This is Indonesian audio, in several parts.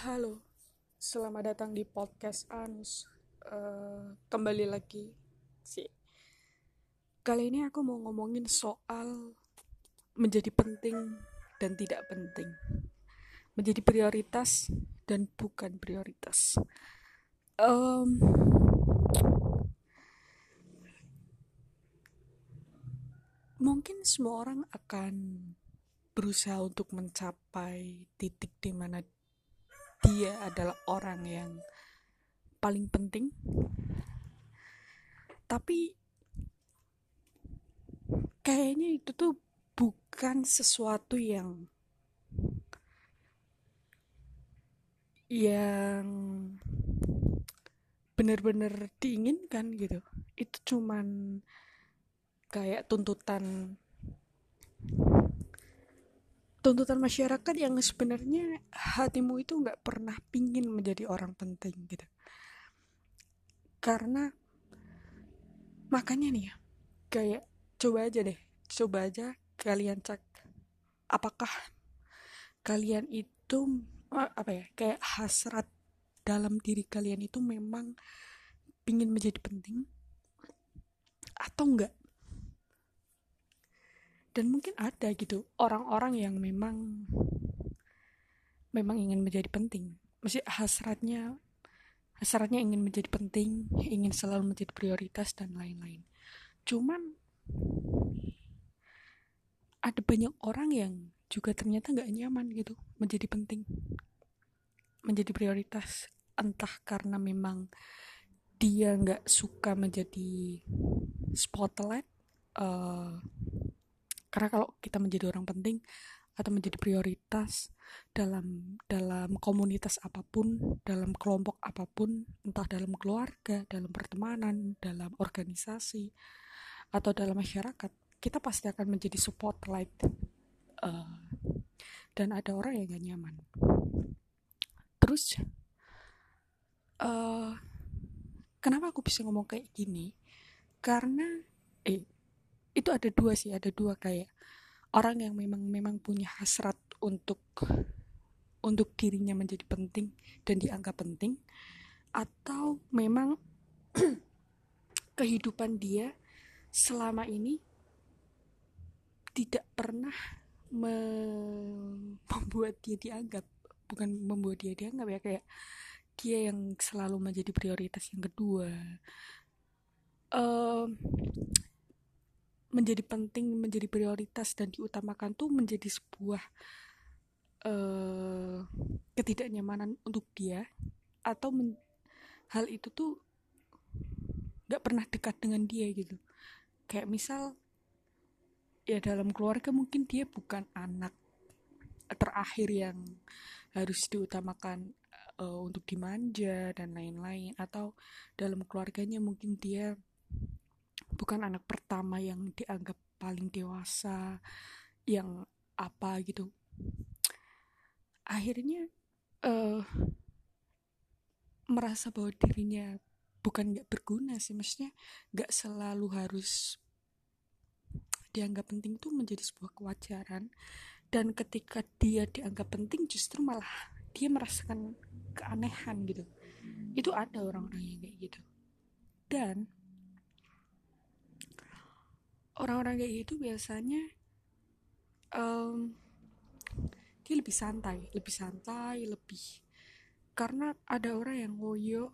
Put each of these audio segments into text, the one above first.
Halo, selamat datang di podcast Anus. Uh, kembali lagi sih. Kali ini aku mau ngomongin soal menjadi penting dan tidak penting, menjadi prioritas dan bukan prioritas. Um, mungkin semua orang akan berusaha untuk mencapai titik di mana dia adalah orang yang paling penting. Tapi kayaknya itu tuh bukan sesuatu yang yang benar-benar diinginkan gitu. Itu cuman kayak tuntutan tuntutan masyarakat yang sebenarnya hatimu itu nggak pernah pingin menjadi orang penting gitu. Karena makanya nih ya kayak coba aja deh coba aja kalian cek apakah kalian itu apa ya kayak hasrat dalam diri kalian itu memang pingin menjadi penting atau enggak dan mungkin ada gitu orang-orang yang memang memang ingin menjadi penting. Masih hasratnya hasratnya ingin menjadi penting ingin selalu menjadi prioritas dan lain-lain. Cuman ada banyak orang yang juga ternyata nggak nyaman gitu menjadi penting menjadi prioritas. Entah karena memang dia nggak suka menjadi spotlight uh, karena kalau kita menjadi orang penting atau menjadi prioritas dalam dalam komunitas apa pun, dalam kelompok apa pun, entah dalam keluarga, dalam pertemanan, dalam organisasi atau dalam masyarakat, kita pasti akan menjadi spotlight uh, dan ada orang yang gak nyaman. Terus, uh, kenapa aku bisa ngomong kayak gini? Karena, eh, itu ada dua sih ada dua kayak orang yang memang memang punya hasrat untuk untuk dirinya menjadi penting dan dianggap penting atau memang kehidupan dia selama ini tidak pernah me membuat dia dianggap bukan membuat dia dianggap ya kayak dia yang selalu menjadi prioritas yang kedua. Um, menjadi penting menjadi prioritas dan diutamakan tuh menjadi sebuah uh, ketidaknyamanan untuk dia atau men hal itu tuh nggak pernah dekat dengan dia gitu. Kayak misal ya dalam keluarga mungkin dia bukan anak terakhir yang harus diutamakan uh, untuk dimanja dan lain-lain atau dalam keluarganya mungkin dia bukan anak pertama yang dianggap paling dewasa yang apa gitu. Akhirnya uh, merasa bahwa dirinya bukan nggak berguna sih. Maksudnya nggak selalu harus dianggap penting itu menjadi sebuah kewajaran. Dan ketika dia dianggap penting justru malah dia merasakan keanehan gitu. Itu ada orang-orang yang kayak gitu. Dan orang-orang kayak gitu biasanya um, dia lebih santai lebih santai lebih karena ada orang yang ngoyo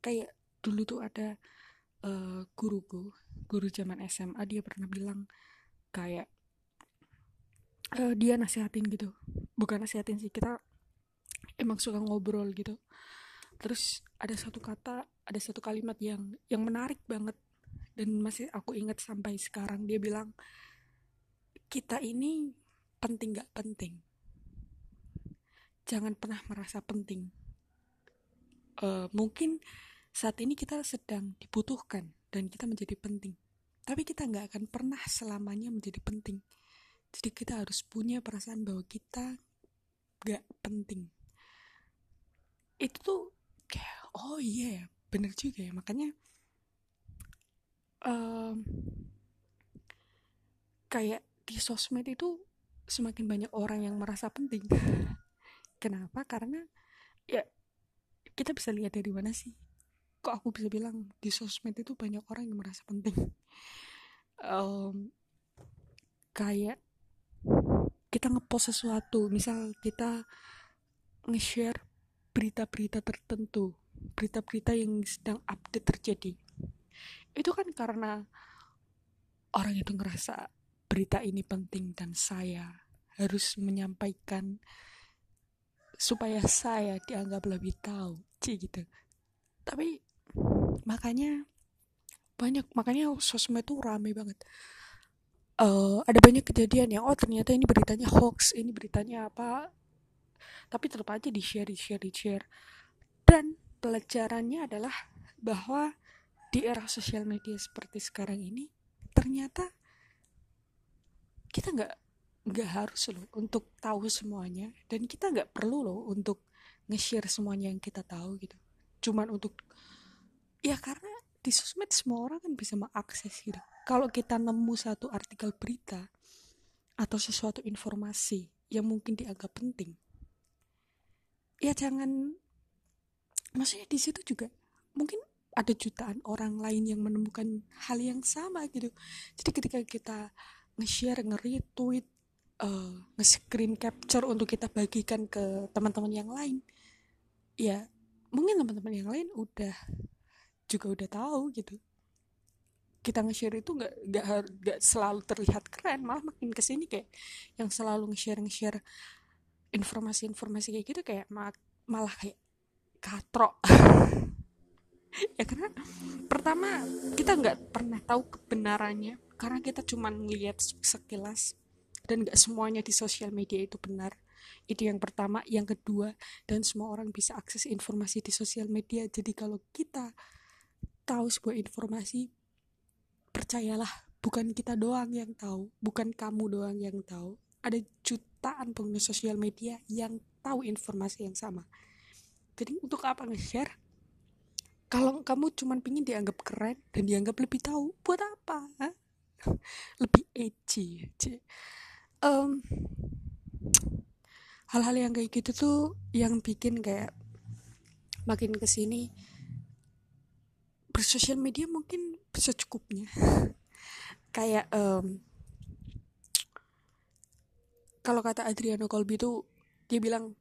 kayak dulu tuh ada uh, guruku guru zaman SMA dia pernah bilang kayak uh, dia nasihatin gitu. Bukan nasihatin sih kita emang suka ngobrol gitu. Terus ada satu kata ada satu kalimat yang yang menarik banget dan masih aku ingat sampai sekarang dia bilang kita ini penting gak penting? Jangan pernah merasa penting. Uh, mungkin saat ini kita sedang dibutuhkan dan kita menjadi penting. Tapi kita nggak akan pernah selamanya menjadi penting. Jadi kita harus punya perasaan bahwa kita gak penting. Itu tuh kayak oh iya yeah, bener juga ya. Makanya um, kayak di sosmed itu semakin banyak orang yang merasa penting. Kenapa? Karena ya kita bisa lihat dari mana sih? Kok aku bisa bilang di sosmed itu banyak orang yang merasa penting? Um, kayak kita ngepost sesuatu misal kita nge-share berita-berita tertentu berita-berita yang sedang update terjadi itu kan karena orang itu ngerasa berita ini penting dan saya harus menyampaikan supaya saya dianggap lebih tahu. Sih gitu. Tapi makanya banyak makanya sosmed itu rame banget. Uh, ada banyak kejadian yang oh ternyata ini beritanya hoax ini beritanya apa. Tapi tetap aja di share di share di share dan pelajarannya adalah bahwa di era sosial media seperti sekarang ini ternyata kita nggak nggak harus loh untuk tahu semuanya dan kita nggak perlu loh untuk nge-share semuanya yang kita tahu gitu. Cuman untuk ya karena di sosmed semua orang kan bisa mengakses gitu. Kalau kita nemu satu artikel berita atau sesuatu informasi yang mungkin dianggap penting ya jangan maksudnya di situ juga mungkin ada jutaan orang lain yang menemukan hal yang sama gitu. Jadi ketika kita nge-share nge-retweet uh, nge-screen capture untuk kita bagikan ke teman-teman yang lain ya mungkin teman-teman yang lain udah juga udah tahu gitu. Kita nge-share itu nggak nggak nggak selalu terlihat keren malah makin ke sini kayak yang selalu nge-share nge-share informasi-informasi kayak gitu kayak malah kayak katrok ya karena pertama kita nggak pernah tahu kebenarannya. Karena kita cuma ngelihat sekilas dan gak semuanya di sosial media itu benar. Itu yang pertama. Yang kedua dan semua orang bisa akses informasi di sosial media. Jadi kalau kita tahu sebuah informasi percayalah bukan kita doang yang tahu bukan kamu doang yang tahu. Ada jutaan pengguna sosial media yang tahu informasi yang sama. Jadi untuk apa nge-share kalau kamu cuma pingin dianggap keren dan dianggap lebih tahu buat apa? Lebih edgy um, hal-hal yang kayak gitu tuh yang bikin kayak makin ke sini bersosial media mungkin bisa cukupnya. Kayak um, kalau kata Adriano Colby tuh dia bilang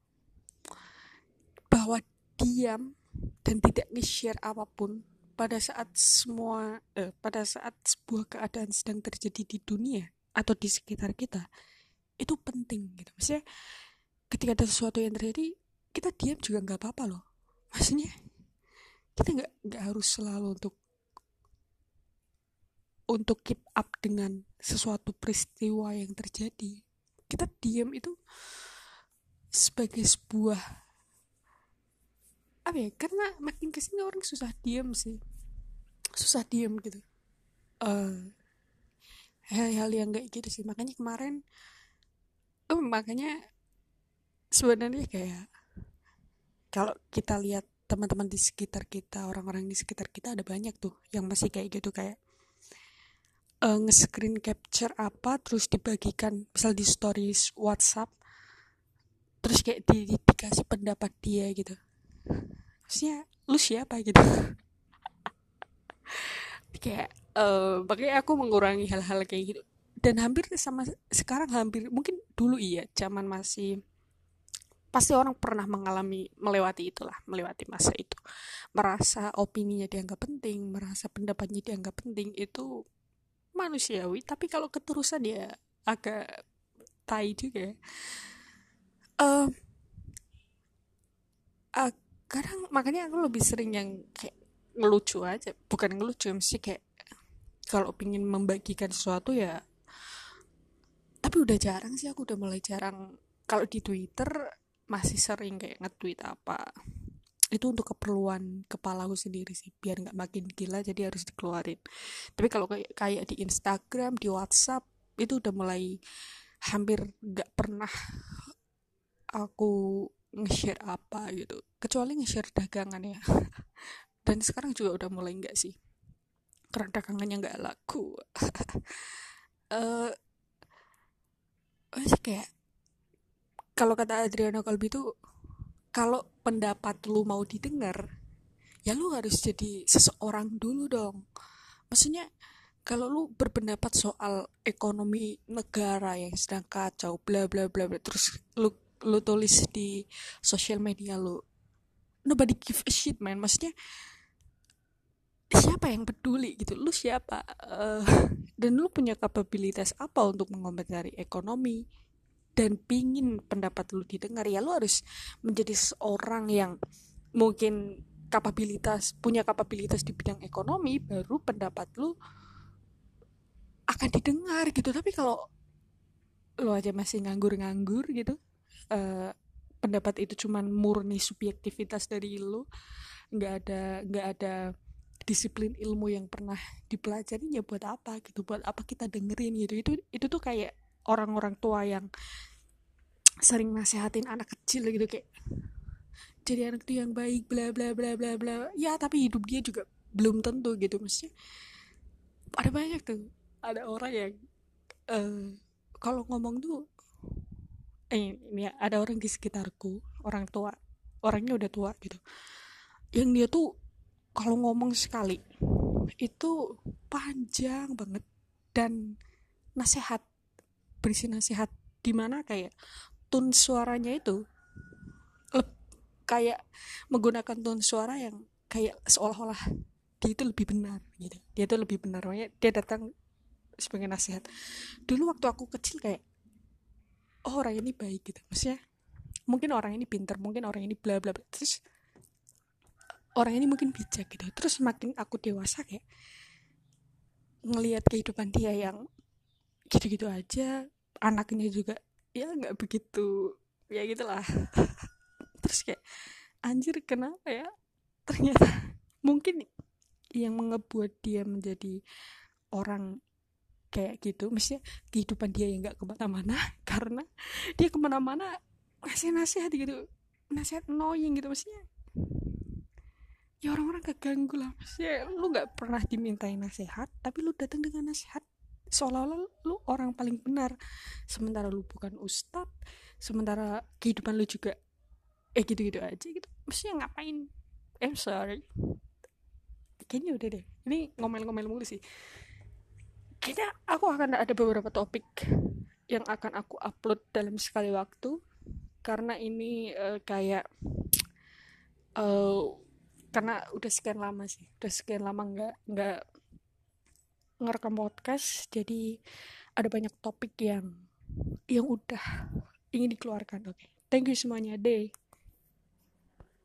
bahwa diam dan tidak nge-share apa pun. Pada saat semua eh, pada saat sebuah keadaan sedang terjadi di dunia atau di sekitar kita itu penting gitu. Maksudnya ketika ada sesuatu yang terjadi kita diam juga nggak apa-apa loh. Maksudnya kita nggak nggak harus selalu untuk untuk keep up dengan sesuatu peristiwa yang terjadi. Kita diam itu sebagai sebuah apa ya karena makin ke sini orang susah diam sih. Susah diam gitu. Uh, hal-hal yang kayak gitu sih. Makanya kemarin oh, makanya sebenarnya kayak kalau kita lihat teman-teman di sekitar kita orang-orang di sekitar kita ada banyak tuh yang masih kayak gitu kayak uh, nge-screen capture apa terus dibagikan misal di stories WhatsApp terus kayak di, dikasih pendapat dia gitu maksudnya lu siapa gitu? Kayak uh, makanya aku mengurangi hal-hal kayak gitu. Dan hampir sama sekarang hampir mungkin dulu iya zaman masih pasti orang pernah mengalami melewati itulah melewati masa itu. Merasa opininya dianggap penting merasa pendapatnya dianggap penting itu manusiawi. Tapi kalau keterusan ya agak tai juga uh, uh, kadang makanya aku lebih sering yang kayak ngelucu aja. Bukan ngelucu mesti kayak kalau pingin membagikan sesuatu ya tapi udah jarang sih aku udah mulai jarang. Kalau di Twitter masih sering kayak nge-tweet apa. Itu untuk keperluan kepala aku sendiri sih biar nggak makin gila jadi harus dikeluarin. Tapi kalau kayak kayak di Instagram di WhatsApp itu udah mulai hampir nggak pernah aku nge-share apa gitu. Kecuali nge-share dagangan ya. Dan sekarang juga udah mulai nggak sih. Karena dagangannya nggak laku. Uh, masih kayak kalau kata Adriano Kalbi itu kalau pendapat lu mau didengar ya lu harus jadi seseorang dulu dong. Maksudnya kalau lu berpendapat soal ekonomi negara yang sedang kacau bla bla bla bla terus lu lu tulis di sosial media lu nobody give a shit man. Maksudnya siapa yang peduli gitu? Lu siapa? Uh, dan lu punya kapabilitas apa untuk mengomentari ekonomi? Dan pingin pendapat lu didengar? Ya lu harus menjadi seorang yang mungkin kapabilitas punya kapabilitas di bidang ekonomi baru pendapat lu akan didengar gitu. Tapi kalau lo aja masih nganggur-nganggur gitu uh, pendapat itu cuman murni subjektivitas dari lo nggak ada nggak ada disiplin ilmu yang pernah dipelajari ya buat apa gitu buat apa kita dengerin gitu. Itu itu tuh kayak orang-orang tua yang sering nasehatin anak kecil gitu kayak jadi anak tuh yang baik bla bla bla bla bla. Ya tapi hidup dia juga belum tentu gitu. Maksudnya ada banyak tuh. Ada orang yang uh, kalau ngomong tuh eh ini ya, ada orang di sekitarku orang tua orangnya udah tua gitu. Yang dia tuh kalau ngomong sekali itu panjang banget dan nasihat berisi nasihat di mana kayak tone suaranya itu kayak menggunakan tone suara yang kayak seolah-olah dia itu lebih benar gitu. Dia itu lebih benar. Makanya dia datang sebagai nasihat dulu waktu aku kecil kayak oh orang ini baik gitu. Maksudnya mungkin orang ini pinter mungkin orang ini bla bla bla. Terus orang ini mungkin bijak gitu. Terus makin aku dewasa kayak ngelihat kehidupan dia yang gitu-gitu aja anaknya juga ya nggak begitu ya gitulah. Terus kayak anjir kenapa ya? Ternyata mungkin yang mengebuat dia menjadi orang kayak gitu. Mestinya kehidupan dia yang nggak ke mana-mana karena dia ke mana-mana ngasih nasihat gitu. Nasihat annoying gitu maksudnya. Ya orang-orang keganggu lah. Maksudnya lu nggak pernah dimintain nasihat tapi lu datang dengan nasihat seolah-olah lu orang paling benar. Sementara lu bukan ustad sementara kehidupan lu juga eh gitu-gitu aja gitu. Maksudnya ngapain? I'm sorry. Kayaknya udah deh. Ini ngomel-ngomel mulu sih kayaknya aku akan ada beberapa topik yang akan aku upload dalam sekali waktu. Karena ini uh, kayak uh, karena udah sekian lama sih. Udah sekian lama nggak nggak ngerekam podcast. Jadi ada banyak topik yang yang udah ingin dikeluarkan. Oke. Okay. thank you semuanya deh